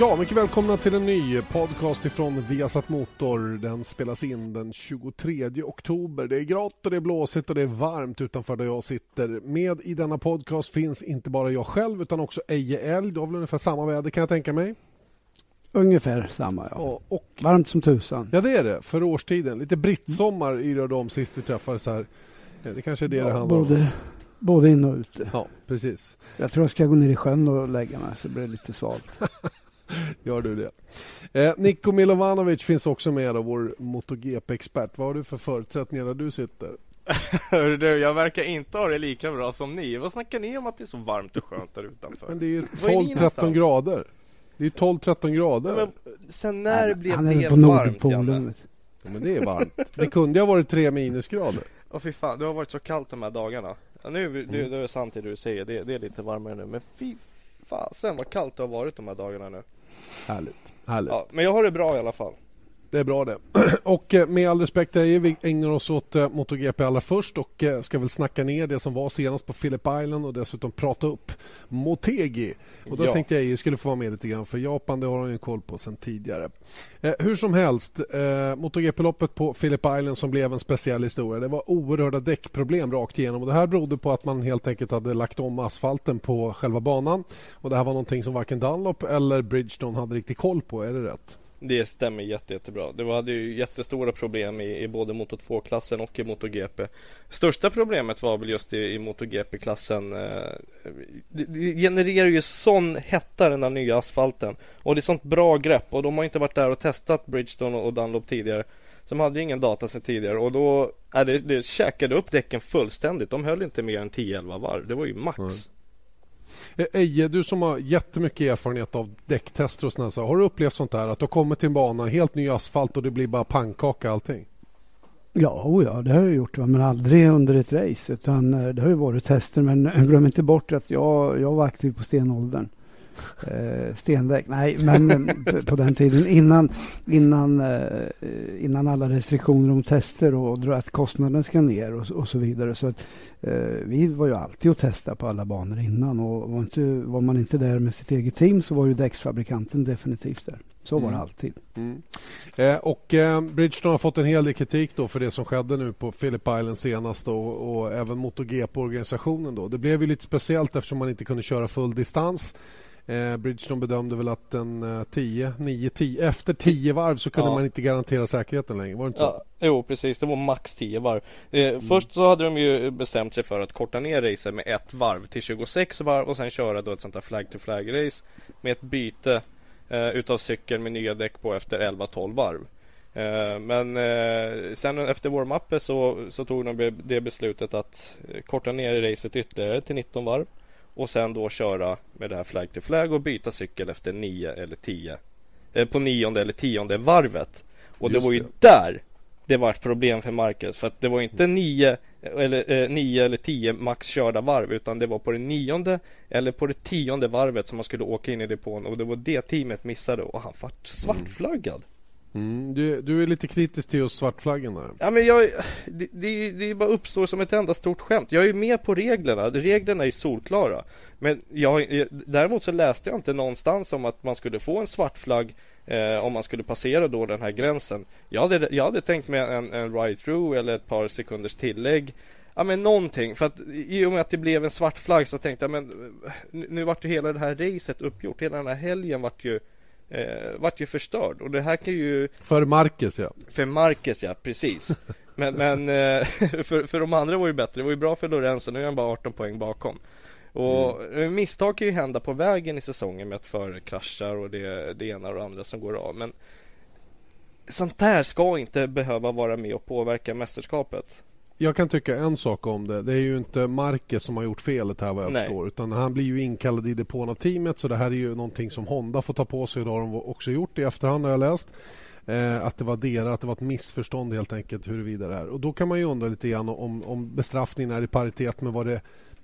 Ja, mycket välkomna till en ny podcast ifrån Viasat Motor. Den spelas in den 23 oktober. Det är grått och det är blåsigt och det är varmt utanför där jag sitter. Med i denna podcast finns inte bara jag själv utan också Eje Älg. Du har väl ungefär samma väder kan jag tänka mig? Ungefär samma, ja. Och, och, Varmt som tusan. ja, det är det. För årstiden. Lite brittsommar yrade om sist vi träffades här. Det kanske är det det Ja, handlar om. både, både in och ute. Ja, precis. Jag tror jag ska gå ner i sjön och lägga mig så blir det lite svalt. Gör du det. Eh, Niko Milovanovic finns också med, då, vår MotoGP-expert. Vad har du för förutsättningar där du sitter? Du, jag verkar inte ha det lika bra som ni. Vad snackar ni om att det är så varmt och skönt där utanför? Men det är ju Var är ni 12-13 någonstans? grader. Det är ju 12-13 grader. Men, sen när Han- blev Han det på varmt. Janne? Ja, men det är varmt. Det kunde ju ha varit 3 minusgrader. Åh fy fan, det har varit så kallt de här dagarna. Ja, nu, Mm. det, det är sant det du säger, det, det är lite varmare nu. Men fy fasen vad kallt det har varit de här dagarna nu. Härligt. Härligt. Ja, men jag har det bra i alla fall. Det är bra det. Och eh, med all respekt vi ägnar oss åt eh, MotoGP allra först och eh, ska väl snacka ner det som var senast på Phillip Island och dessutom prata upp Motegi. Och då Ja. tänkte jag Eje skulle få vara med lite grann för Japan det har han ju koll på sedan tidigare. Eh, hur som helst, eh, MotoGP-loppet på Phillip Island som blev en speciell historia. Det var oerhörda däckproblem rakt igenom och det här berodde på att man helt enkelt hade lagt om asfalten på själva banan. Och det här var någonting som varken Dunlop eller Bridgestone hade riktigt koll på, är det rätt? Det stämmer jätte, jättebra. Det var, hade ju jättestora problem i, i både Moto 2-klassen och i MotoGP. Största problemet var väl just i, i MotoGP-klassen. Eh, det, det genererar ju sån hetta den där nya asfalten. Och det är sånt bra grepp och de har inte varit där och testat Bridgestone och, Dunlop tidigare. De hade ju ingen data sedan tidigare och då, äh, det, det käkade upp däcken fullständigt. De höll inte mer än 10-11 varv. Det var ju max. Mm. Eh, Eje, du som har jättemycket erfarenhet av däcktester och sådana har du upplevt sånt där att du har kommit till en bana, helt ny asfalt och det blir bara pannkaka allting? Ja, oh ja, det har jag gjort. Men aldrig under ett race. Utan eh, det har ju varit tester. Men glöm inte bort att jag, jag var aktiv på stenåldern. Eh, stenväg. Nej, men eh, på den tiden innan, innan, eh, innan alla restriktioner om tester och att kostnaden ska ner och, så- och så vidare. Så att, eh, vi var ju alltid och testa på alla banor innan och var, inte, var man inte där med sitt eget team så var ju däcksfabrikanten definitivt där. Så var Mm. det alltid. Eh, och eh, Bridgestone har fått en hel del kritik då för det som skedde nu på Phillip Island senast då, och även MotoGP-organisationen. Det blev ju lite speciellt eftersom man inte kunde köra full distans. Eh, Bridgestone bedömde väl att en eh, 10, 9, 10, efter 10 varv så kunde Ja. man inte garantera säkerheten längre. Var det inte så? Ja, jo precis, det var max 10 varv. Eh, Först så hade de ju bestämt sig för att korta ner racet med ett varv till 26 varv och sen köra då ett sånt här flag to flag race med ett byte eh, utav cykeln med nya däck på efter 11-12 varv. Eh, men eh, sen efter warm-upet så, så tog de det beslutet att korta ner racet ytterligare till 19 varv och sen då köra med det här flag to flag och byta cykel efter 9 eller 10 eh, på nionde eller tionde varvet. Och Just det var ju det. där det var ett problem för Marcus. För att det var inte nio eller, eh, nio eller tio max körda varv. Utan det var på det nionde eller på det tionde varvet som man skulle åka in i depån. Och det var det teamet missade. Och han vart svartflaggad. Mm, Mm, du, du är lite kritisk till just svartflaggen där. Ja men jag, det, det, det bara uppstår som ett enda stort skämt. Jag är med på reglerna. Reglerna är solklara. Men jag, däremot så läste jag inte någonstans om att man skulle få en svartflagg eh, om man skulle passera då den här gränsen. Jag hade, jag hade tänkt mig en, en ride-through eller ett par sekunders tillägg. Ja men någonting. För att i och med att det blev en svart flagg så tänkte jag men nu, nu vart ju hela det här racet uppgjort. Hela den här helgen vart ju eh, vart ju förstörd. Och det här kan ju För Marcus ja. för Marquez ja, precis. Men, men eh, för, för de andra var det bättre. Det var ju bra för Lorenzo. Nu är han bara 18 poäng bakom. Och Mm. misstag kan ju hända på vägen i säsongen med att förare kraschar och det, det ena och det andra som går av. Men sånt där ska inte behöva vara med och påverka mästerskapet. Jag kan tycka en sak om det. Det är ju inte Marquez som har gjort felet här vad jag Nej. förstår. Utan han blir ju inkallad i depån av teamet. Så det här är ju någonting som Honda får ta på sig. Det har de också gjort i efterhand har jag läst. Eh, att det var deras, att det var ett missförstånd helt enkelt huruvida det är. Och då kan man ju undra lite grann om, om bestraffningen är i paritet med vad det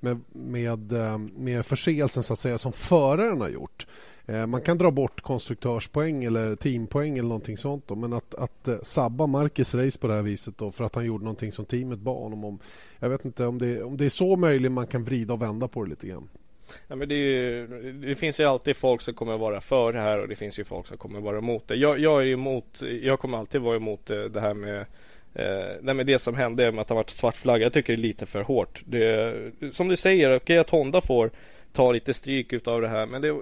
med, med, eh, med förseelsen så att säga som föraren har gjort. Eh, man kan dra bort konstruktörspoäng eller teampoäng eller någonting sånt. Då, men att, att eh, sabba Marcus race på det här viset då, för att han gjorde någonting som teamet bad honom om. Jag vet inte om det, om det är så möjligt man kan vrida och vända på det lite grann. Ja, men det, ju, det, finns ju alltid folk som kommer vara för det här och det finns ju folk som kommer vara emot det. Jag, jag är emot, jag kommer alltid vara emot det här med nej, men det som hände med att ha varit svart flagga. Jag tycker det är lite för hårt. Det, som du säger, okej okay, att Honda får ta lite stryk utav det här men det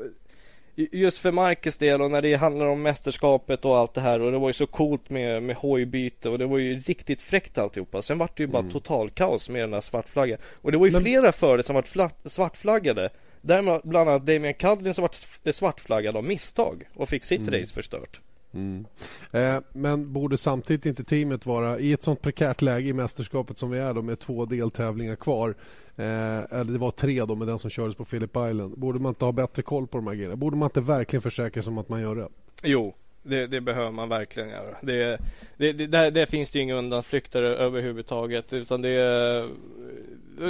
Just för Marcus del och när det handlar om mästerskapet och allt det här och det var ju så coolt med, med hojbyte och det var ju riktigt fräckt alltihopa. Sen var det ju bara mm. total kaos med den där svartflaggan. Och det var ju Men... flera före som var svartflaggade. Därmed bland annat Damien Cudlin som var svartflaggad av misstag och fick sitt mm. race förstört. Mm. Eh, men borde samtidigt inte teamet vara i ett sånt prekärt läge i mästerskapet som vi är då med två deltävlingar kvar Eh, eller det var tre då med den som kördes på Phillip Island. Borde man inte ha bättre koll på de här grejerna? Borde man inte verkligen försäkra sig om att man gör det? Jo, det, det, behöver man verkligen göra. Det, det, det, där, där finns det ju inga undanflykter överhuvudtaget. Utan det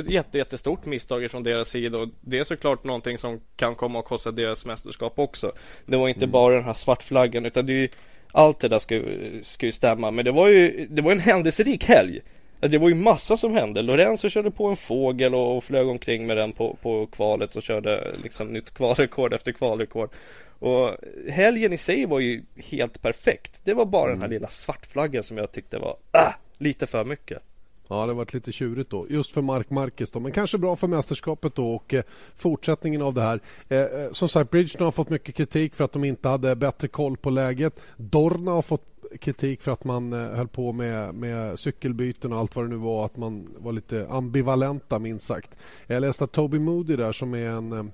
jätte, jättestort misstag från deras sida. Och det är såklart någonting som kan komma att kosta deras mästerskap också. Det var inte mm. bara den här svartflaggan utan det är ju allt det där ska, ska ju stämma. Men det var ju det var en händelserik helg. Det var ju massa som hände. Lorenzo körde på en fågel och flög omkring med den på, på kvalet och körde liksom nytt kvalrekord efter kvalrekord. Och helgen i sig var ju helt perfekt. Det var bara mm. den här mm. lilla svartflaggen som jag tyckte var ah, lite för mycket. Ja, det har varit lite tjurigt då. Just för Mark Marquez då. Men kanske bra för mästerskapet då och eh, fortsättningen av det här. Eh, eh som sagt, Bridgestone har fått mycket kritik för att de inte hade bättre koll på läget. Dorna har fått kritik för att man eh, höll på med, med cykelbyten och allt vad det nu var. Att man var lite ambivalenta minst sagt. Jag läste att Toby Moody där som är en eh,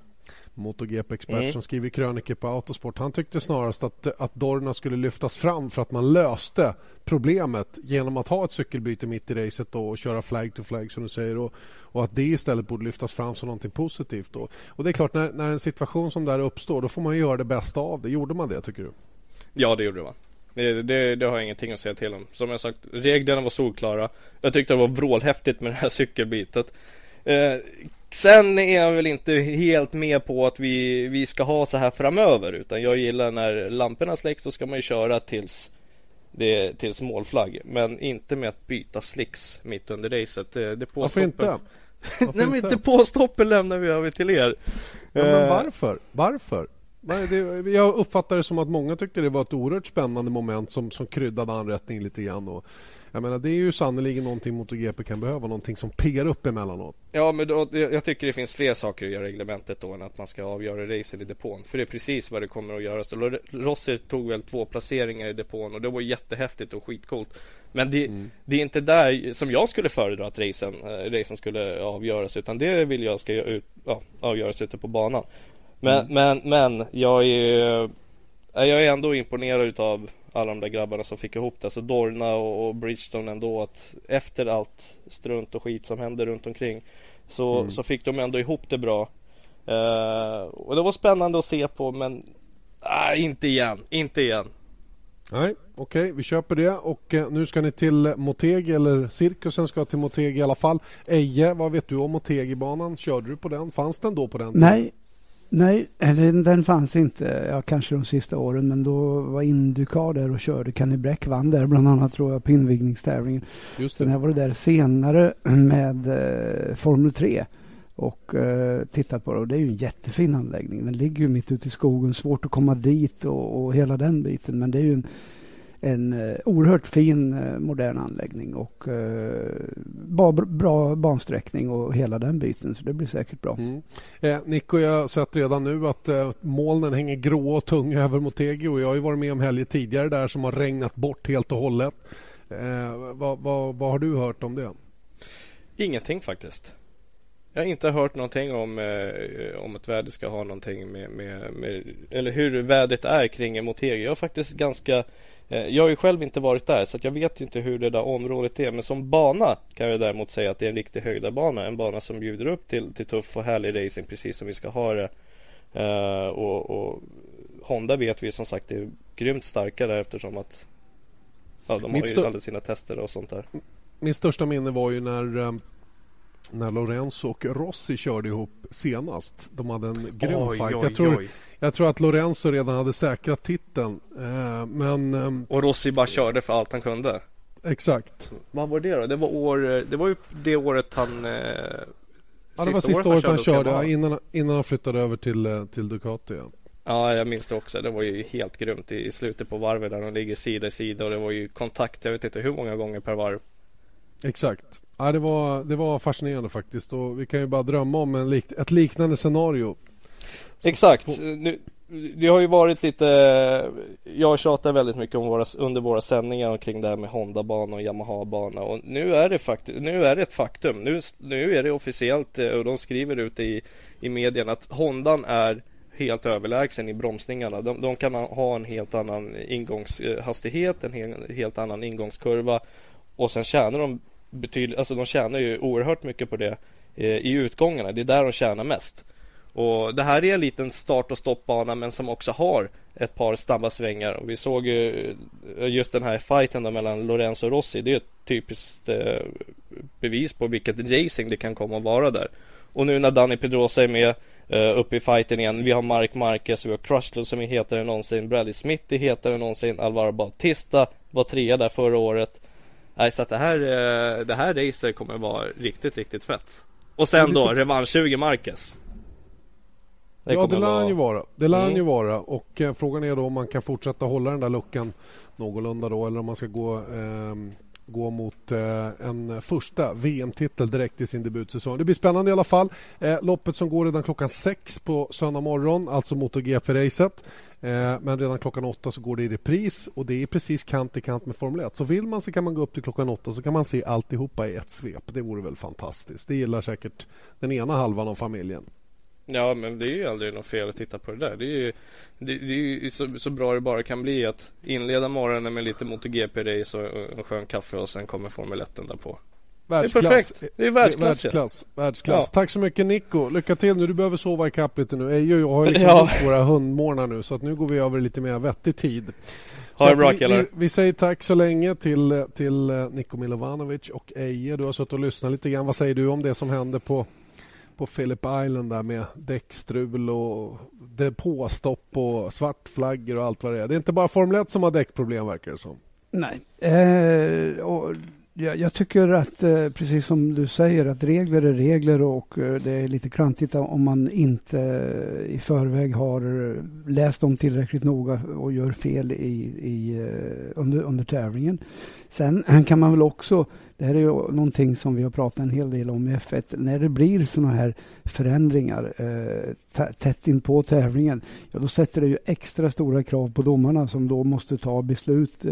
MotoGP-expert mm. som skriver krönikor på Autosport. Han tyckte snarast att, att Dorna skulle lyftas fram för att man löste problemet genom att ha ett cykelbyte mitt i racet då och köra flag to flag som du säger och, och att det istället borde lyftas fram som något positivt. Då. Och det är klart, när, när en situation som där uppstår då får man göra det bästa av det. Gjorde man det tycker du? Ja, det gjorde man. Det, det, det, har jag ingenting att säga till om. Som jag sagt, reglerna var solklara. Jag tyckte det var vrålhäftigt med det här cykelbytet. Eh, sen är jag väl inte helt med på att vi, vi ska ha så här framöver. Utan jag gillar när lamporna släcks så ska man ju köra tills det tills målflagg. Men inte med att byta slicks mitt under racet. Det, det Varför inte? Varför Nej men inte påstoppen lämnar vi över till er. Ja, men eh, varför? Varför? Nej, det, jag uppfattar det som att många tyckte det var ett oerhört spännande moment som, som kryddade anrättningen lite grann. Och, jag menar, det är ju sannerligen någonting MotoGP kan behöva, någonting som piggar upp emellanåt. Ja, men då, jag tycker det finns fler saker i reglementet då än att man ska avgöra racen i depån. För det är precis vad det kommer att göra. Så Rossi tog väl två placeringar i depån och det var jättehäftigt och skitcoolt. Men det, mm. det, är inte där som jag skulle föredra att racen, äh, racen skulle avgöras utan det vill jag ska ut, ja, avgöras ute på banan. Men, mm. men, men jag är Jag är ändå imponerad utav alla de där grabbarna som fick ihop det. Alltså Dorna och, och Bridgestone ändå att efter allt strunt och skit som hände runt omkring så, mm. så fick de ändå ihop det bra. Uh, och det var spännande att se på men uh, inte igen, inte igen. Nej, okej, okay, vi köper det och uh, nu ska ni till Motegi eller cirkusen ska till Motegi i alla fall. Eje, vad vet du om Motegi-banan? Körde du på den? Fanns den då på den? Nej, Nej, den fanns inte. Ja, kanske de sista åren, men då var Indycar där och körde. Kenny Bräck vann där bland annat tror jag på invigningstävlingen. Just det. Sen jag varit där senare med eh, Formel 3 och eh, tittat på det. Och det är ju en jättefin anläggning. Den ligger ju mitt ute i skogen, svårt att komma dit och, och hela den biten. Men det är ju en en eh, oerhört fin eh, modern anläggning och eh, bra, bra bansträckning och hela den biten. Så det blir säkert bra. Mm. Eh, Nico, jag har sett redan nu att eh, molnen hänger grå och tunga över Motegi och jag har ju varit med om helger tidigare där som har regnat bort helt och hållet. Eh, vad, vad, vad har du hört om det? Ingenting faktiskt. Jag har inte hört någonting om, eh, om att vädret ska ha någonting med, med, med, eller hur vädret är kring Motegi. Jag har faktiskt ganska jag har ju själv inte varit där så jag vet inte hur det där området är men som bana kan jag däremot säga att det är en riktig höjdarbana. En bana som bjuder upp till, till tuff och härlig racing precis som vi ska ha det. Uh, och, och, Honda vet vi som sagt är grymt starka där eftersom att ja, de har ju aldrig sina tester och sånt där. Min största minne var ju när um när Lorenzo och Rossi körde ihop senast. De hade en grym oj, fight. Oj, jag, tror, jag tror att Lorenzo redan hade säkrat titeln. Eh, men, eh, och Rossi bara körde för allt han kunde. Exakt. Vad var det då? Det var, år, det var ju det året han eh, Ja, det var sista året han körde, han körde innan, innan han flyttade över till, eh, till Ducati. Ja. Ja, jag minns det också. Det var ju helt grymt i slutet på varvet där de ligger sida i sida och det var ju kontakt, jag vet inte hur många gånger per varv. Exakt. Ja, det, var, det var fascinerande faktiskt och vi kan ju bara drömma om en lik, ett liknande scenario. Exakt. Nu, det har ju varit lite Jag tjatar väldigt mycket om våra, under våra sändningar kring det här med Honda-bana och Yamaha-bana och nu är det faktiskt Nu är det ett faktum. Nu, nu är det officiellt eh, och de skriver ut i, i medierna att Hondan är helt överlägsen i bromsningarna. De, de kan ha en helt annan ingångshastighet, en helt, helt annan ingångskurva och sen tjänar de betydligt, alltså de tjänar ju oerhört mycket på det eh, i utgångarna. Det är där de tjänar mest. Och det här är en liten start och stoppbana men som också har ett par snabba svängar. Och vi såg ju eh, just den här fighten då mellan Lorenzo och Rossi. Det är ett typiskt eh, bevis på vilket racing det kan komma att vara där. Och nu när Danny Pedrosa är med eh, uppe i fighten igen. Vi har Mark Marquez, vi har Crutchlow som är hetare än någonsin. Bradley Smith är hetare än någonsin. Alvaro Bautista var trea där förra året. Nej, så att det här, uh, det här racet kommer vara riktigt, riktigt fett. Och sen då, revansch 20 Marquez. Det ja, det lär han ju vara. Det lär mm. ju vara. Och eh, frågan är då om man kan fortsätta hålla den där luckan någorlunda då eller om man ska gå eh, gå mot eh, en första VM-titel direkt i sin debutsäsong. Det blir spännande i alla fall. Eh, loppet som går redan klockan sex på söndag morgon, alltså MotoGP-racet. Eh, men redan klockan åtta så går det i repris och det är precis kant i kant med Formel 1. Så vill man så kan man gå upp till klockan åtta så kan man se alltihopa i ett svep. Det vore väl fantastiskt. Det gillar säkert den ena halvan av familjen. Ja men det är ju aldrig något fel att titta på det där. Det är ju, det, det är ju så, så, bra det bara kan bli att inleda morgonen med lite MotoGP-race och en skön kaffe och sen kommer Formel 1 där på. Världsklass. Det är perfekt. Det är världsklass. Världsklass. världsklass. Ja. Tack så mycket Nico. Lycka till nu. Du behöver sova i kapp lite nu. Ejo har ju liksom ja. våra hundmånar nu så att nu går vi över lite mer vettig tid. Ha det bra killar. Vi, vi, säger tack så länge till, till eh, Niko Milovanovic och Eje. Du har suttit och lyssnat lite grann. Vad säger du om det som hände på på Phillip Island där med däckstrul och depåstopp och svartflaggor och allt vad det är. Det är inte bara Formel 1 som har däckproblem verkar det som. Nej. Eh, och jag, jag, tycker att, eh, precis som du säger, att regler är regler och eh, det är lite klantigt om man inte eh, i förväg har läst dem tillräckligt noga och gör fel i, i, eh, under, under tävlingen. Sen kan man väl också det här är ju någonting som vi har pratat en hel del om i F1. När det blir sådana här förändringar eh, tätt in på tävlingen, ja, då sätter det ju extra stora krav på domarna som då måste ta beslut eh,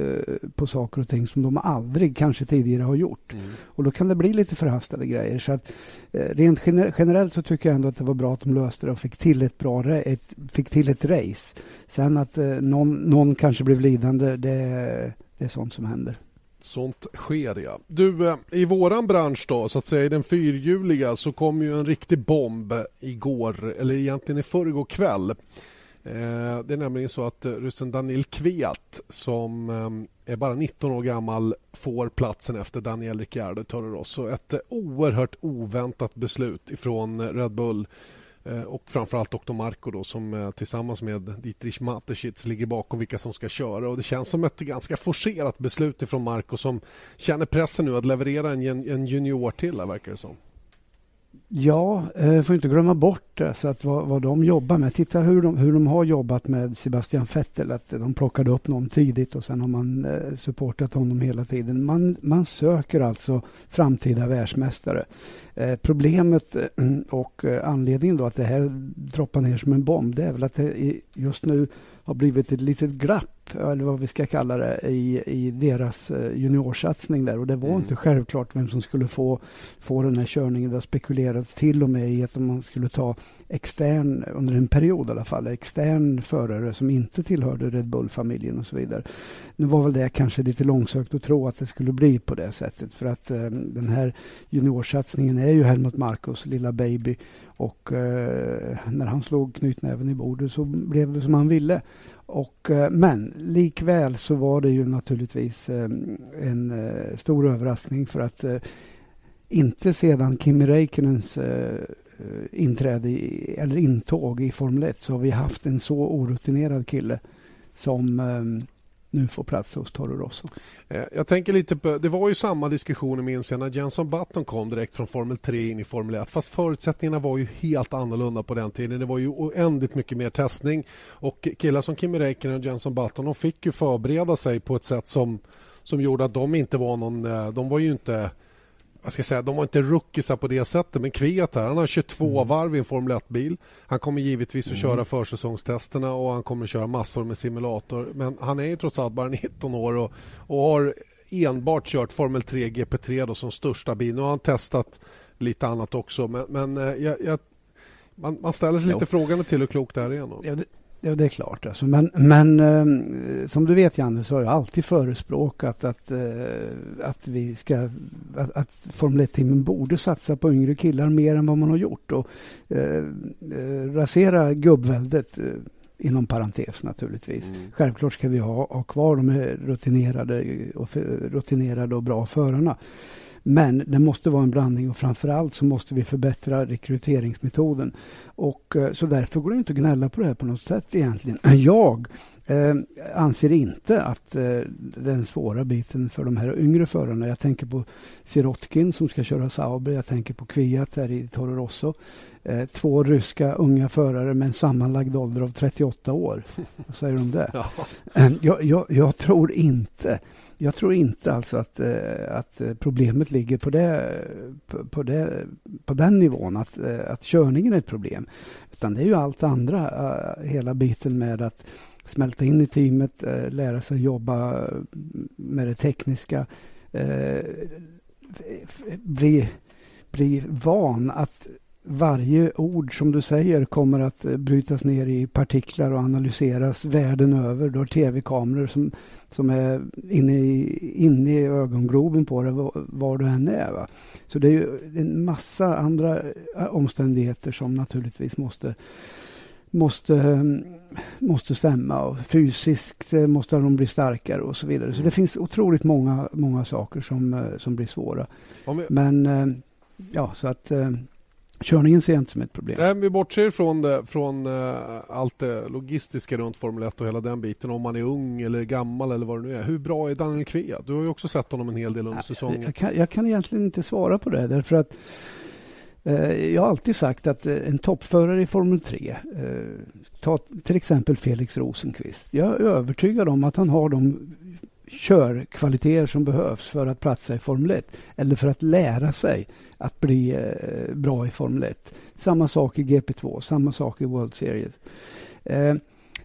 på saker och ting som de aldrig kanske tidigare har gjort. Mm. Och då kan det bli lite förhastade grejer. Så att, eh, rent gener generellt så tycker jag ändå att det var bra att de löste det och fick till ett bra ett, fick till ett race. Sen att eh, någon, någon kanske blev lidande, det, det är sånt som händer. Sånt sker ja. Du, eh, i våran bransch då, så att säga i den fyrhjuliga så kom ju en riktig bomb igår, eller egentligen i förrgår kväll. Eh, det är nämligen så att eh, ryssen Daniel Kviat som är bara 19 år gammal får platsen efter Daniel Ricciardo Toro Ett oerhört oväntat beslut ifrån Red Bull Eh, och framförallt Dr. Marco då, som eh, tillsammans med Dietrich Mateschitz ligger bakom vilka som ska köra. Och Det känns som ett ganska forcerat beslut från Marco som känner pressen nu att leverera en, en junior till, verkar det som. Ja, eh, får inte glömma bort det, så att vad, vad de jobbar med. Titta hur de, hur de har jobbat med Sebastian Vettel. Att de plockade upp någon tidigt och sen har man eh, supportat honom hela tiden. Man, man söker alltså framtida världsmästare. Eh, problemet eh, och eh, anledningen då att det här droppar ner som en bomb, det är väl att det just nu har blivit ett litet glapp eller vad vi ska kalla det, i, i deras eh, juniorsatsning där. Och det var mm. inte självklart vem som skulle få, få den här körningen. Det har spekulerats till och med i att man skulle ta extern, under en period i alla fall, extern förare som inte tillhörde Red Bull-familjen och så vidare. Nu var väl det kanske lite långsökt att tro att det skulle bli på det sättet för att eh, den här juniorsatsningen är ju Helmut Marcos lilla baby och eh, när han slog knytnäven i bordet så blev det som han ville. Och, eh, men likväl så var det ju naturligtvis eh, en eh, stor överraskning för att inte sedan Kimi Räikkönens inträde i, eller intåg i Formel 1 så har vi haft en så orutinerad kille som nu får plats hos Toro Rosso. Eh, jag tänker lite på, det var ju samma diskussioner minns jag när Jenson Button kom direkt från Formel 3 in i Formel 1 fast förutsättningarna var ju helt annorlunda på den tiden. Det var ju oändligt mycket mer testning och killar som Kimi Räikkönen och Jenson Button de fick ju förbereda sig på ett sätt som, som gjorde att de inte var någon, eh, de var ju inte jag ska säga, de var inte rookiesar på det sättet, men Kviat här, han har 22 mm. varv i en Formel 1-bil. Han kommer givetvis att mm. köra försäsongstesterna och han kommer att köra massor med simulator. Men han är ju trots allt bara 19 år och, och har enbart kört Formel 3 GP3 då, som största bil. Nu har han testat lite annat också, men, men eh, jag, jag, man, man, ställer sig lite jo. frågande till hur klokt det här är. Ja, det, är klart. Alltså. Men, men eh, som du vet, Janne, så har jag alltid förespråkat att, eh, att, vi ska, att, att Formel 1-teamen borde satsa på yngre killar mer än vad man har gjort. Och, eh, eh rasera gubbväldet, eh, inom parentes naturligtvis. Mm. Självklart ska vi ha, ha kvar de rutinerade och, rutinerade och bra förarna. Men det måste vara en blandning och framförallt så måste vi förbättra rekryteringsmetoden. Och, eh, så därför går det inte att gnälla på det här på något sätt egentligen. Jag eh, anser inte att eh, den svåra biten för de här yngre förarna. Jag tänker på Sirotkin som ska köra Sauber. Jag tänker på Kviat här i Toro Rosso. Eh, två ryska unga förare med en sammanlagd ålder av 38 år. Vad säger du om det? Ja. Eh, jag, jag, jag tror inte jag tror inte alltså att, eh, att problemet ligger på, det, på, det, på den nivån, att, eh, att körningen är ett problem. Utan det är ju allt andra, eh, hela biten med att smälta in i teamet, eh, lära sig jobba eh, med det tekniska, eh, bli, bli van att varje ord som du säger kommer att brytas ner i partiklar och analyseras världen över. Du har tv-kameror som, som är inne i, inne i ögongroben på dig var du än är. Va? Så det är ju en massa andra omständigheter som naturligtvis måste måste, mm, måste stämma. Och fysiskt eh, måste de bli starkare och så vidare. Så det finns otroligt många, många saker som, som blir svåra. Men ja, så att Körningen ser jag inte som ett problem. Nej, vi bortser från, det, från allt det logistiska runt Formel 1 och hela den biten. Om man är ung eller gammal eller vad det nu är. Hur bra är Daniel Kvea? Du har ju också sett honom en hel del under säsongen. Jag kan, jag kan egentligen inte svara på det därför att Eh, jag har alltid sagt att eh, en toppförare i Formel 3 eh, Ta till exempel Felix Rosenqvist. Jag är övertygad om att han har de körkvaliteter som behövs för att platsa i Formel 1 eller för att lära sig att bli bra i Formel 1. Samma sak i GP2, samma sak i World Series.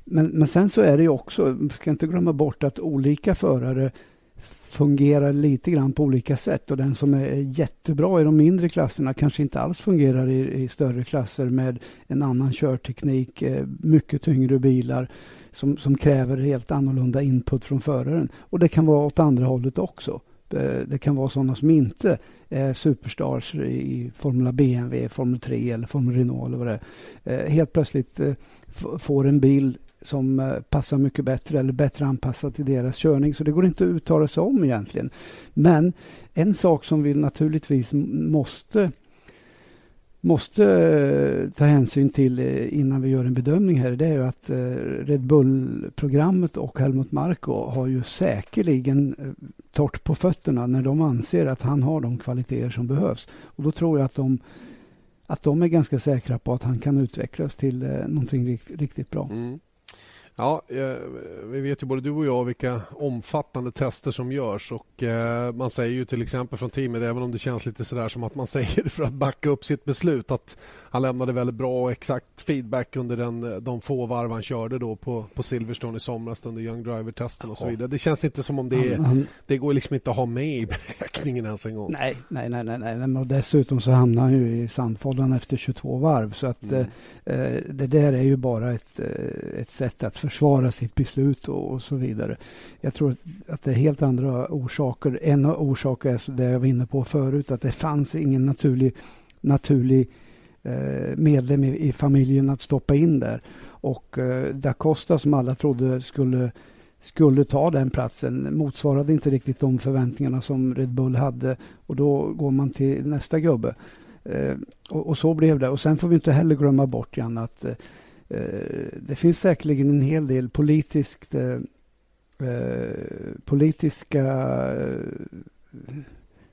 Men, men sen så är det ju också, ska inte glömma bort att olika förare fungerar lite grann på olika sätt och den som är jättebra i de mindre klasserna kanske inte alls fungerar i, i större klasser med en annan körteknik, eh, mycket tyngre bilar som, som kräver helt annorlunda input från föraren. Och det kan vara åt andra hållet också. Eh, det kan vara sådana som inte är superstars i Formula BMW, Formel 3 eller Formel Renault eller vad det är. Eh, helt plötsligt får en bil som eh, passar mycket bättre eller bättre anpassad till deras körning. Så det går inte att uttala sig om egentligen. Men en sak som vi naturligtvis måste måste eh, ta hänsyn till eh, innan vi gör en bedömning här det är att Red Bull-programmet och Helmut Marko har ju säkerligen torrt på fötterna när de anser att han har de kvaliteter som behövs. Och då tror jag att de att de är ganska säkra på att han kan utvecklas till någonting riktigt, riktigt bra. Mm. Ja, eh, vi vet ju både du och jag vilka omfattande tester som görs och eh, man säger ju till exempel från teamet, även om det känns lite sådär som att man säger för att backa upp sitt beslut att han lämnade väldigt bra och exakt feedback under den, de få varv han körde då på, på Silverstone i somras under Young Driver-testen och så vidare. Det känns inte som om det, han, det går liksom inte att ha med i beräkningen ens en gång. Nej, nej, nej, nej, nej. Men dessutom så hamnar han ju i sandfållan efter 22 varv så att mm. eh, det där är ju bara ett, eh, ett sätt att försvara sitt beslut och, och, så vidare. Jag tror att det är helt andra orsaker. En av orsakerna är det jag var inne på förut, att det fanns ingen naturlig, naturlig eh, Eh, medlem i, familjen att stoppa in där. Och eh, Da Costa som alla trodde skulle skulle ta den platsen motsvarade inte riktigt de förväntningarna som Red Bull hade och då går man till nästa gubbe. Eh, och, och, så blev det. Och sen får vi inte heller glömma bort, Jan, att det finns säkerligen en hel del politiskt politiska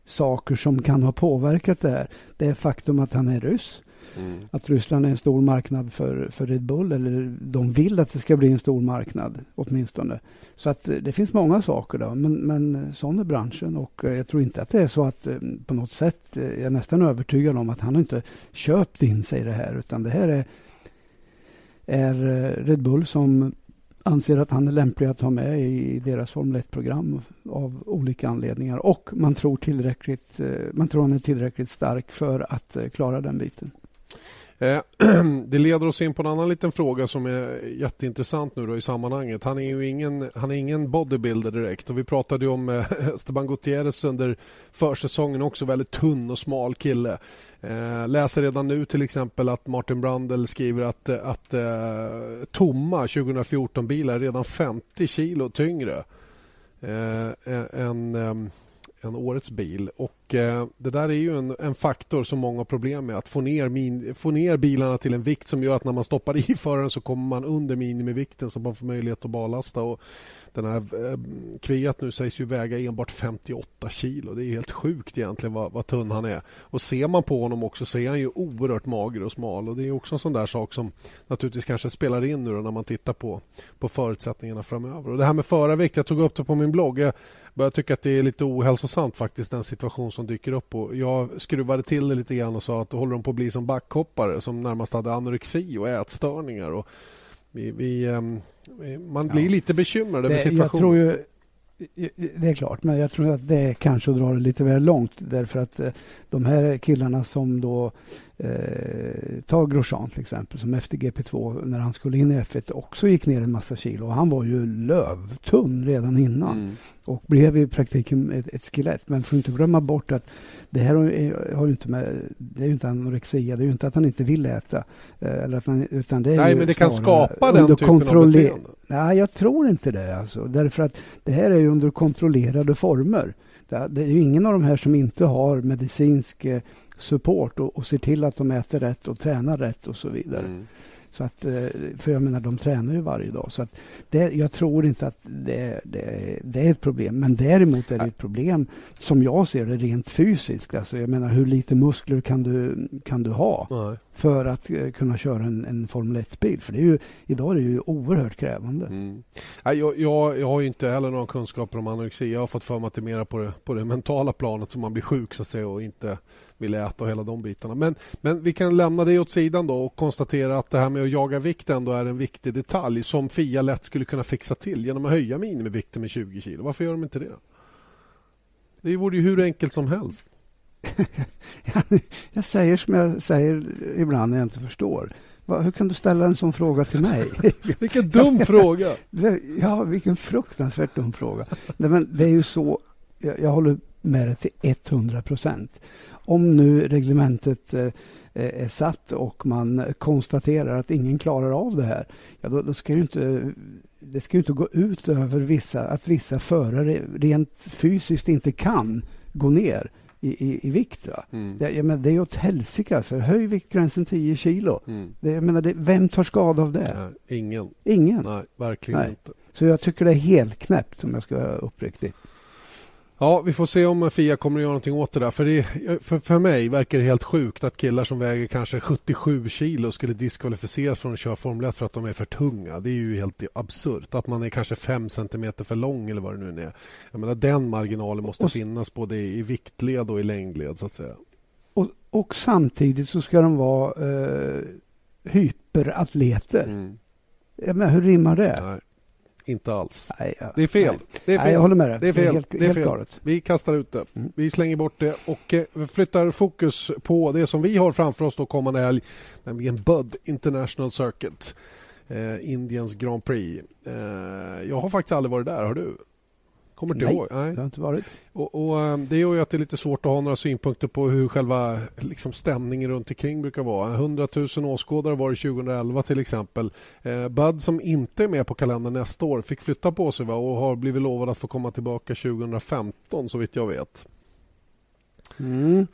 saker som kan ha påverkat det här. Det är faktum att han är ryss. Mm. Att Ryssland är en stor marknad för, för Red Bull, eller de vill att det ska bli en stor marknad åtminstone. Så att eh, det finns många saker då, men, men eh, sån är branschen och eh, jag tror inte att det är så att på något sätt, jag är nästan övertygad om att han inte köpt in sig i det här, utan det här är, är Red Bull som anser att han är lämplig att ha med i deras Formel 1-program av olika anledningar. Och man tror, tillräckligt, man tror han är tillräckligt stark för att klara den biten. Eh, det leder oss in på en annan liten fråga som är jätteintressant nu då i sammanhanget. Han är ju ingen, han är ingen bodybuilder direkt och vi pratade om eh, Esteban Gutierrez under försäsongen också. Väldigt tunn och smal kille. Eh, läser redan nu till exempel att Martin Brandel skriver att, att tomma 2014-bilar är redan 50 kilo tyngre än ehm, än årets bil. Och eh, Det där är ju en, en, faktor som många har problem med. Att få ner, min, få ner bilarna till en vikt som gör att när man stoppar i föraren så kommer man under minimivikten så man får möjlighet att ballasta. Och den här eh, Kviat nu sägs ju väga enbart 58 kilo. Det är helt sjukt egentligen vad, vad, tunn han är. Och ser man på honom också så är han ju oerhört mager och smal. Och Det är också en sån där sak som naturligtvis kanske spelar in nu när man tittar på, på förutsättningarna framöver. Och Det här med förarvikt, jag tog upp det på min blogg. Jag börjar tycka att det är lite ohälsosamt faktiskt den situation som dyker upp. Och jag skruvade till det lite grann och sa att då håller de på att bli som backhoppare som närmast hade anorexi och ätstörningar. Och vi, vi, ehm, man blir ja. lite bekymrad över situationen. Jag tror ju, det är klart, men jag tror att det är kanske att dra det lite väl långt därför att eh, de här killarna som då Eh, ta Grosjean till exempel, som efter GP2 när han skulle in i F1 också gick ner en massa kilo. Han var ju lövtunn redan innan mm. och blev i praktiken ett, ett skelett. Men får inte glömma bort att det här har ju inte med, det är ju inte anorexia, det är ju inte att han inte vill äta. Eh, eller att han, utan det är Nej, men det kan skapa den typen av beteende. Nej, jag tror inte det. Alltså. Därför att det här är ju under kontrollerade former. Det är ju ingen av de här som inte har medicinsk eh, support och, och ser till att de äter rätt och tränar rätt och så vidare. Mm. Så att, eh, för jag menar, de tränar ju varje dag. Så att det, jag tror inte att det, det, det, är ett problem. Men däremot är det ett problem som jag ser det rent fysiskt. Alltså jag menar, hur lite muskler kan du, kan du ha Nej för att eh, kunna köra en, en Formel 1-bil? För det är ju, idag är det ju oerhört krävande. Mm. Jag, jag, jag har inte heller någon kunskaper om anorexi. Jag har fått för mig att det är mer på det, på det mentala planet som man blir sjuk så att säga och inte vill äta och hela de bitarna. Men, men vi kan lämna det åt sidan då och konstatera att det här med att jaga vikt ändå är en viktig detalj som Fia lätt skulle kunna fixa till genom att höja minimivikten med 20 kilo. Varför gör de inte det? Det vore ju hur enkelt som helst. jag säger som jag säger ibland när jag inte förstår. Hur kan du ställa en sån fråga till mig? vilken dum fråga! Ja, vilken fruktansvärt dum fråga. men det är ju så, jag, jag håller med det till 100 procent. Om nu reglementet eh, är satt och man konstaterar att ingen klarar av det här, ja, då, då ska ju inte det ska ju inte gå ut över vissa, att vissa förare rent fysiskt inte kan gå ner i, i, i vikt. Mm. Det, jag menar, det är åt helsike. Alltså. Höj viktgränsen 10 kilo. Mm. Det, jag menar, det, vem tar skada av det? Nej, ingen. Ingen. Nej, verkligen Nej. inte. Så jag tycker det är helt knäppt om jag ska vara uppriktig. Ja, vi får se om Fia kommer att göra någonting åt det där. För, det, för, för mig verkar det helt sjukt att killar som väger kanske 77 kilo skulle diskvalificeras från att köra Formel 1 för att de är för tunga. Det är ju helt absurt. Att man är kanske 5 centimeter för lång eller vad det nu är. Jag menar, den marginalen måste och, finnas både i viktled och i längdled så att säga. Och, och samtidigt så ska de vara eh, hyperatleter. Mm. Men hur rimmar det? Nej. Inte alls. Nej, ja. Det är fel. Det är fel. Nej, jag håller med dig. Det är fel. Det är helt, det är fel. Vi kastar ut det. Mm. Vi slänger bort det och eh, flyttar fokus på det som vi har framför oss då kommande helg, nämligen Bud International Circuit. Eh, Indiens Grand Prix. Eh, jag har faktiskt aldrig varit där. Har du? Kommer inte Nej, ihåg? Nej, det har inte varit. Och, och, eh, det gör ju att det är lite svårt att ha några synpunkter på hur själva liksom, stämningen runt omkring brukar vara. 100 000 åskådare var det 2011 till exempel. Eh, Bud som inte är med på kalendern nästa år fick flytta på sig va? och har blivit lovad att få komma tillbaka 2015 så vitt jag vet. Mm.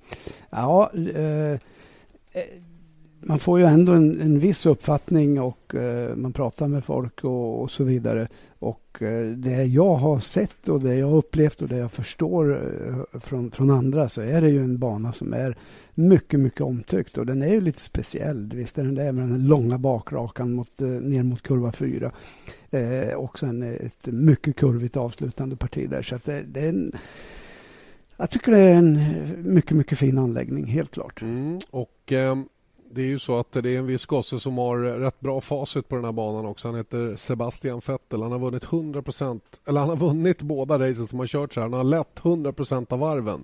Ja, eh, eh man får ju ändå en, en viss uppfattning och eh, man pratar med folk och, och så vidare. Och eh, det jag har sett och det jag har upplevt och det jag förstår eh, från, från andra så är det ju en bana som är mycket, mycket omtyckt och den är ju lite speciell. Visst är den det med den långa bakrakan mot, eh, ner mot kurva 4. Eh, och sen ett mycket kurvigt avslutande parti där. Så att det, det är en, jag tycker det är en mycket, mycket fin anläggning, helt klart. Mm, och eh, det är ju så att det är en viss gosse som har rätt bra facit på den här banan också. Han heter Sebastian Vettel. Han har vunnit 100% eller han har vunnit båda racen som har kört så här. Han har lett 100% av varven.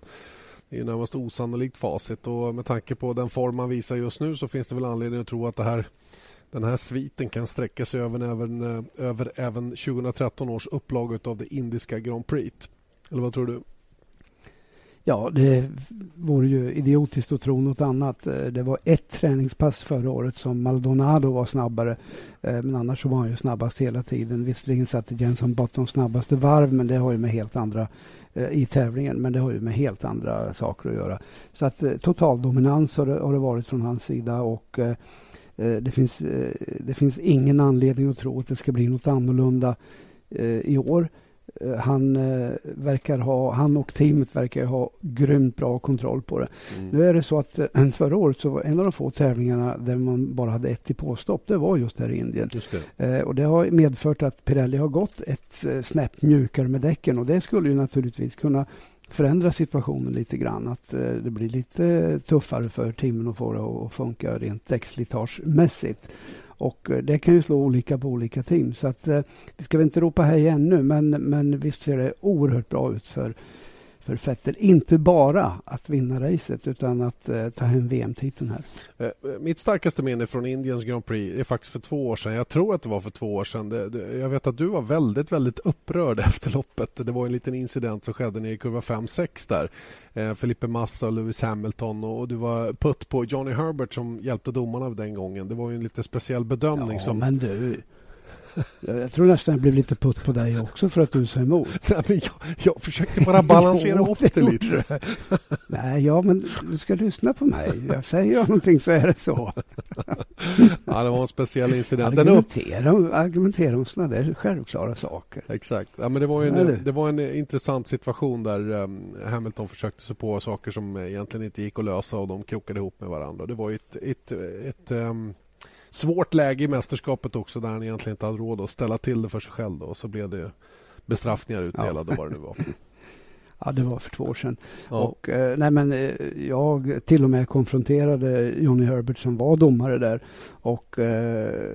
Det är närmast osannolikt facit och med tanke på den form han visar just nu så finns det väl anledning att tro att det här den här sviten kan sträcka sig över även, eh, över även 2013 års upplaga av det indiska Grand Prix. Eller vad tror du? Ja, det vore ju idiotiskt att tro något annat. Eh, det var ett träningspass förra året som Maldonado var snabbare. Eh, men annars så var han ju snabbast hela tiden. Visserligen satte Jenson Button snabbaste varv, men det har ju med helt andra eh, i tävlingen, men det har ju med helt andra saker att göra. Så att total dominans har det, har det varit från hans sida och det finns, det finns ingen anledning att tro att det ska bli något annorlunda i år. Eh, han, eh, verkar ha, han och teamet verkar ha grymt bra kontroll på det. Mm. Nu är det så att eh, förra året så var en av de få tävlingarna där man bara hade ett i påstopp, det var just här i Indien. Det. Och det har medfört att Pirelli har gått ett snäpp mjukare med däcken och det skulle ju naturligtvis kunna förändra situationen lite grann. Att det blir lite tuffare för teamen att få det att funka rent däckslitagemässigt. Och eh, det kan ju slå olika på olika team. Så att, eh, vi ska väl inte ropa hej ännu, men, men visst ser det oerhört bra ut för för Vettel. Inte bara att vinna racet utan att eh, ta hem VM-titeln här. Eh, mitt starkaste minne från Indiens Grand Prix är faktiskt för två år sedan. Jag tror att det var för två år sedan. Det, det, jag vet att du var väldigt, väldigt upprörd efter loppet. Det var en liten incident som skedde nere i kurva 5-6 där. Eh, Felipe Massa och Lewis Hamilton och, och du var putt på Johnny Herbert som hjälpte domarna den gången. Det var ju en lite speciell bedömning. Ja, som... men du, jag tror nästan jag blev lite putt på dig också för att du sa emot. Nej, men jag, jag försökte bara balansera upp det lite. Nej, ja, men du ska lyssna på mig. Jag säger jag någonting så är det så. ja, det var en speciell incident. Argumentera, argumentera om sådana där självklara saker. Exakt. Ja, men det, var en, det var en intressant situation där um, Hamilton försökte sig på saker som egentligen inte gick att lösa och de krokade ihop med varandra. Det var ett, ett, ett um, svårt läge i mästerskapet också där han egentligen inte hade råd att ställa till det för sig själv. Då, och så blev det bestraffningar utdelade ja. vad det nu var. Ja, det var för två år sedan. Ja. Och, eh, nej, men, eh, jag till och med konfronterade Johnny Herbert som var domare där och eh,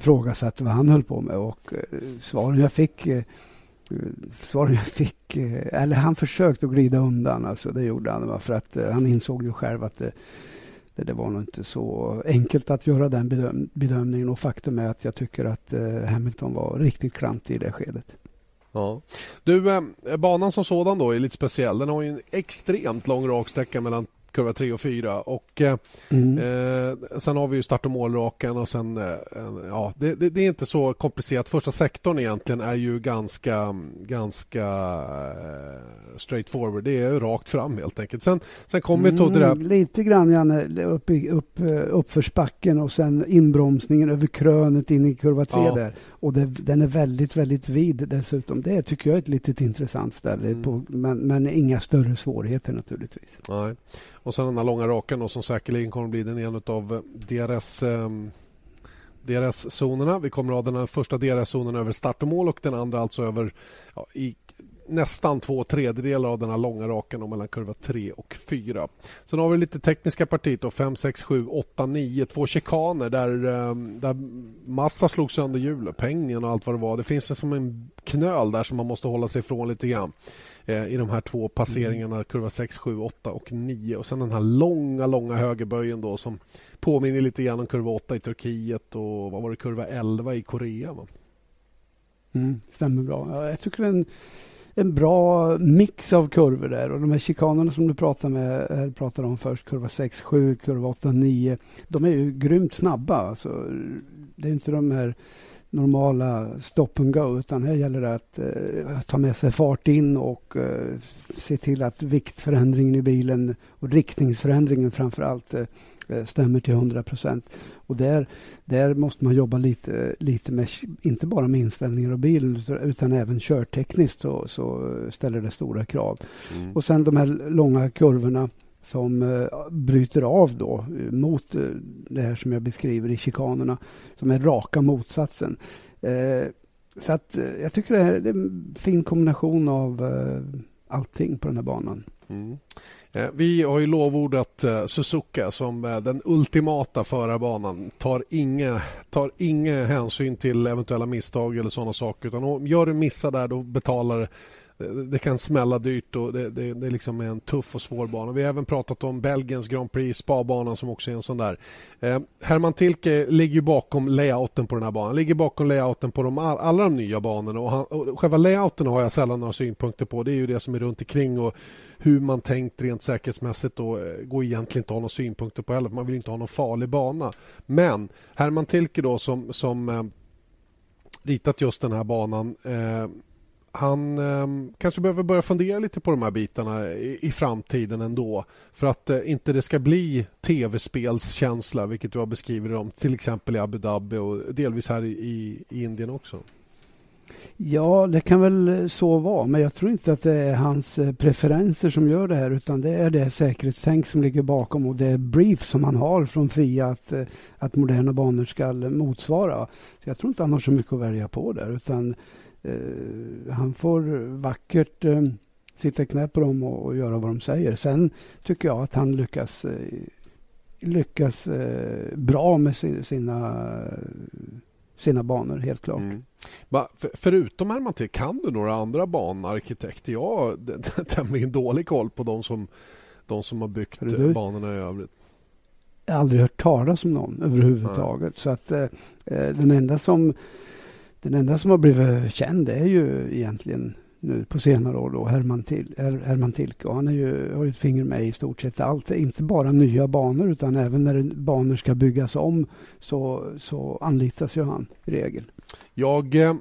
frågasatte vad han höll på med. Och eh, svaren jag fick eh, svaren jag fick, eh, eller han försökte att glida undan, alltså det gjorde han. För att eh, han insåg ju själv att det, det, var nog inte så enkelt att göra den bedöm bedömningen och faktum är att jag tycker att eh, Hamilton var riktigt klantig i det skedet. Ja. Du, eh, banan som sådan då är lite speciell. Den har ju en extremt lång raksträcka mellan kurva 3 och 4. Och, eh, mm. eh, sen har vi ju start och målraken och sen... Eh, ja, det, det, det, är inte så komplicerat. Första sektorn egentligen är ju ganska, ganska eh, straight forward. Det är rakt fram helt enkelt. Sen, sen kommer mm, vi till det där... Lite grann Janne, upp, upp, eh, uppförsbacken och sen inbromsningen över krönet in i kurva 3 ja. där. Och det, den är väldigt, väldigt vid dessutom. Det tycker jag är ett litet intressant ställe. Mm. På, men, men inga större svårigheter naturligtvis. Nej. Och sen den här långa raken som säkerligen kommer att bli den en av eh, DRS um, ehm, DRS-zonerna. Vi kommer att ha den här första DRS-zonen över start och mål och den andra alltså över ja, i nästan två tredjedelar av den här långa raken mellan kurva 3 och 4. Sen har vi lite tekniska partiet 5, 6, 7, 8, 9. Två chikaner där, ehm, där Massa slog sönder hjulet, pengen och allt vad det var. Det finns en, som en knöl där som man måste hålla sig ifrån lite grann eh, i de här två passeringarna, mm. kurva 6, 7, 8 och 9. Och sen den här långa, långa högerböjen då som påminner lite grann om kurva 8 i Turkiet och vad var det, kurva 11 i Korea. Va? Mm, stämmer bra. jag tycker den en bra mix av kurvor där. Och de här chikanerna som du pratade, med, eh, pratade om först, kurva 6, 7, kurva 8, 9. De är ju grymt snabba. Alltså, det är inte de här normala stop and go utan här gäller det att eh, ta med sig fart in och eh, se till att viktförändringen i bilen och riktningsförändringen framför allt eh, eh, stämmer till 100 procent. Och där, där måste man jobba lite, lite med, inte bara med inställningar av bilen utan även körtekniskt så, så ställer det stora krav. Mm. Och sen de här långa kurvorna som eh, bryter av då eh, mot eh, det här som jag beskriver i chikanerna som är raka motsatsen. Så att jag tycker det här det är en fin kombination av allting på den här banan. Mm. Vi har ju lovordat Suzuka som den ultimata förarbanan. Tar inga, tar inga hänsyn till eventuella misstag eller sådana saker. Utan gör du missar där, då betalar det kan smälla dyrt och det, det, det liksom är en tuff och svår bana. Vi har även pratat om Belgiens Grand Prix, Spa-banan som också är en sån där. Eh, Herman Tilke ligger bakom layouten på den här banan. Ligger bakom layouten på de, alla de nya banorna. Och, han, och själva layouten har jag sällan några synpunkter på. Det är ju det som är runt omkring och hur man tänkt rent säkerhetsmässigt och eh, går egentligen inte att ha några synpunkter på heller. Man vill inte ha någon farlig bana. Men Herman Tilke då som, som eh, ritat just den här banan eh, han eh, kanske behöver börja fundera lite på de här bitarna i, i framtiden ändå. För att eh, inte det ska bli tv-spelskänsla, vilket du har beskrivit om till exempel i Abu Dhabi och delvis här i, i Indien också. Ja, det kan väl eh, så vara, men jag tror inte att det är hans eh, preferenser som gör det här utan det är det säkerhetstänk som ligger bakom och det brief som han har från FIA att, eh, att moderna banor ska motsvara. Så Jag tror inte han har så mycket att välja på där utan han får vackert eh, sitta knä på dem och, och, göra vad de säger. Sen tycker jag att han lyckas, eh, lyckas bra med sin, sina sina banor, helt klart. Mm. För, förutom Herman kan du några andra banarkitekter? Jag har tämligen dålig koll på de som, de som har byggt du, banorna i övrigt. Jag har aldrig hört talas om någon överhuvudtaget. Nej. Så att eh, den enda som den enda som har blivit känd är ju egentligen nu på senare år då Herman, Til, Herman Tilke. Han är ju, har ju ett finger med i stort sett allt. Inte bara nya banor utan även när banor ska byggas om så, så anlitas ju han i regel. Jag eh,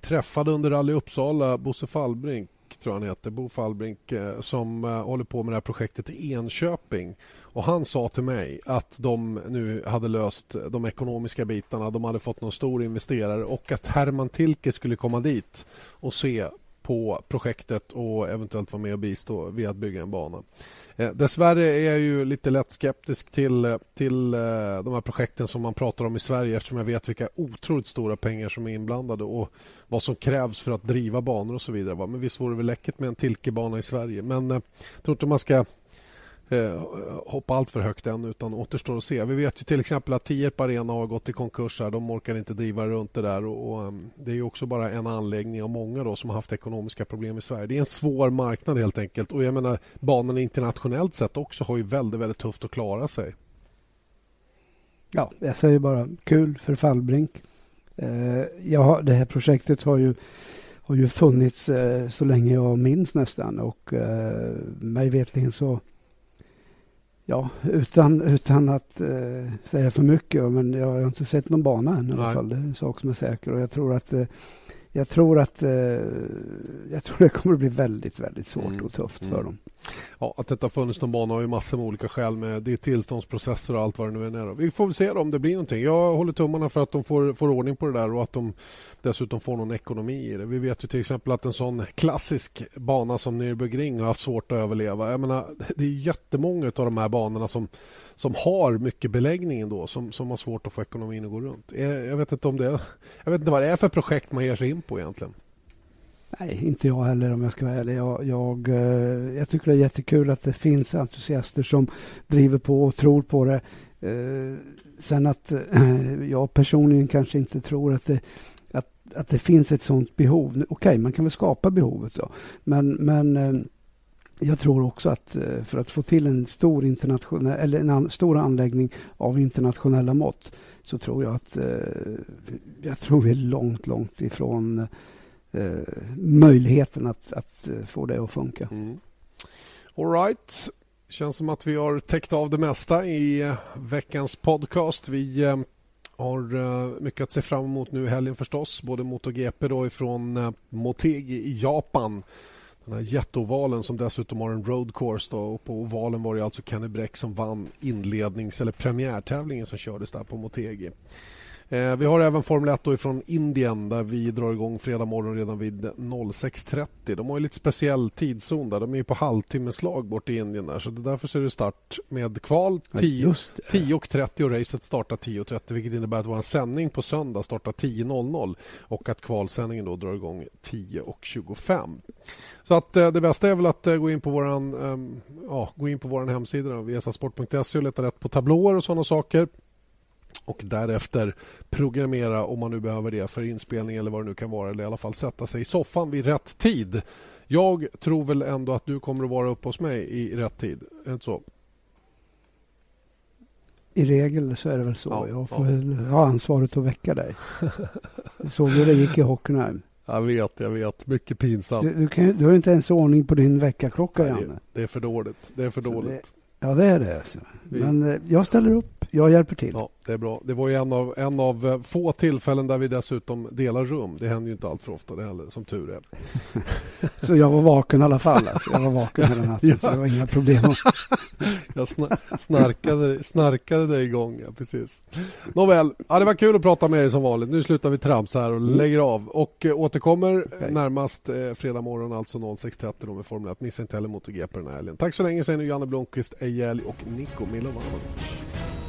träffade under Rally Uppsala Bosse Fallbrink tror han heter, Bo Fallbrink eh, som eh, håller på med det här projektet i Enköping. Och Han sa till mig att de nu hade löst de ekonomiska bitarna. De hade fått någon stor investerare och att Herman Tilke skulle komma dit och se på projektet och eventuellt vara med och bistå vid att bygga en bana. Eh, dessvärre är jag ju lite lätt skeptisk till, eh, till eh, de här projekten som man pratar om i Sverige eftersom jag vet vilka otroligt stora pengar som är inblandade och vad som krävs för att driva banor och så vidare. Men visst vore det väl läckert med en Tilkebana i Sverige. Men eh, jag tror inte man ska eh, hoppa allt för högt än utan återstår att se. Vi vet ju till exempel att Tierp Arena har gått i konkurs. Här. De orkar inte driva runt det där. Och, och eh, det är också bara en anläggning av många då, som har haft ekonomiska problem i Sverige. Det är en svår marknad helt enkelt. Och jag menar banan internationellt sett också har ju väldigt, väldigt tufft att klara sig. Ja, jag säger bara kul för Fallbrink. Eh, ja, det här projektet har ju har ju funnits eh, så länge jag minns nästan och eh, mig vetligen så Ja, utan, utan att eh, säga för mycket. Men jag har inte sett någon bana än i alla fall. Det är en sak som är säker. Och jag tror att eh, jag tror att eh, jag tror det kommer att bli väldigt, väldigt svårt mm. och tufft mm. för dem. Ja, att detta funnits någon bana har ju massor med olika skäl med det tillståndsprocesser och allt vad det nu är. Vi får väl se om det blir någonting. Jag håller tummarna för att de får, får ordning på det där och att de dessutom får någon ekonomi i det. Vi vet ju till exempel att en sån klassisk bana som Nürburgring har haft svårt att överleva. Jag menar, det är jättemånga av de här banorna som, som har mycket beläggning ändå som, som har svårt att få ekonomin att gå runt. Jag, jag vet inte om det jag vet inte vad det är för projekt man ger sig in på egentligen. Nej, inte jag heller om jag ska vara ärlig. Jag, jag, eh, jag, tycker det är jättekul att det finns entusiaster som driver på och tror på det. Eh, sen att eh, jag personligen kanske inte tror att det, att, att det finns ett sånt behov. Okej, okay, man kan väl skapa behovet då. Men, men jag tror också att eh, för att få till en stor, internationell, eller en stor anläggning av internationella mått så tror jag att eh, jag tror vi är långt, långt ifrån eh, möjligheten att, att få det att funka. Mm. All right. Känns som att vi har täckt av det mesta i veckans podcast. Vi har mycket att se fram emot nu i helgen förstås. Både MotoGP då ifrån Motegi i Japan den här jätteovalen som dessutom har en road course. Då. Och på ovalen var det alltså Kenny Bräck som vann inlednings eller premiärtävlingen som kördes där på Motegi. Eh, vi har även Formel 1 från Indien där vi drar igång fredag morgon redan vid 06.30. De har ju lite speciell tidszon där. De är på halvtimmeslag bort i Indien där. Så därför är det start med kval 10.30 och racet startar 10.30 vilket innebär att vår sändning på söndag startar 10.00 och att kvalsändningen då drar igång 10.25. Så att eh, det bästa är väl att eh, gå in på våran, ehm, ja, gå in på vår hemsida viasasport.se och leta rätt på tablåer och sådana saker och därefter programmera om man nu behöver det för inspelning eller vad det nu kan vara eller i alla fall sätta sig i soffan vid rätt tid. Jag tror väl ändå att du kommer att vara uppe hos mig i rätt tid. Är det inte så? I regel så är det väl så. Ja, jag får ja. ha ansvaret att väcka dig. såg hur det gick i Hockenheim. Jag vet, jag vet. Mycket pinsamt. Du, du, kan, du har inte ens ordning på din väckarklocka, Janne. Det, det, är för dåligt. Det är för dåligt. Det, ja, det är det. Men eh, jag ställer upp jag hjälper till. Ja, det är bra. Det var ju en av, en av eh, få tillfällen där vi dessutom delar rum. Det händer ju inte allt för ofta det heller, som tur är. så jag var vaken i alla fall. Alltså. Jag var vaken hela natten, ja. så det var inga problem. jag snarkade, snarkade dig igång, ja, precis. Nåväl, ja, det var kul att prata med dig som vanligt. Nu slutar vi trams här och mm. lägger av. Och äh, återkommer okay. närmast äh, fredag morgon, alltså 06.30 med Formel 1. Missa inte heller MotoGP den här helgen. Tack så länge, säger nu Janne Blomqvist, Ejäli och Niko Milovanovic.